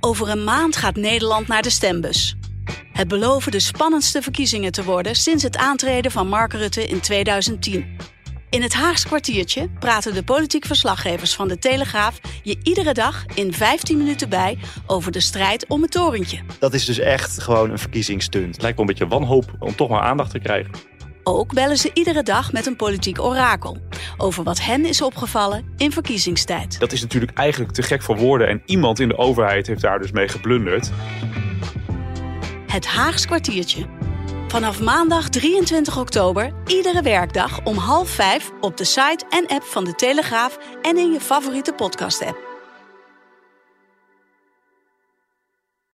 Over een maand gaat Nederland naar de stembus. Het beloven de spannendste verkiezingen te worden sinds het aantreden van Mark Rutte in 2010. In het Haags kwartiertje praten de politiek verslaggevers van de Telegraaf je iedere dag in 15 minuten bij over de strijd om het torentje. Dat is dus echt gewoon een verkiezingsstunt. Het lijkt wel een beetje wanhoop om toch maar aandacht te krijgen. Ook bellen ze iedere dag met een politiek orakel over wat hen is opgevallen in verkiezingstijd. Dat is natuurlijk eigenlijk te gek voor woorden en iemand in de overheid heeft daar dus mee geblunderd. Het Haags kwartiertje. Vanaf maandag 23 oktober, iedere werkdag om half vijf op de site en app van de Telegraaf en in je favoriete podcast-app.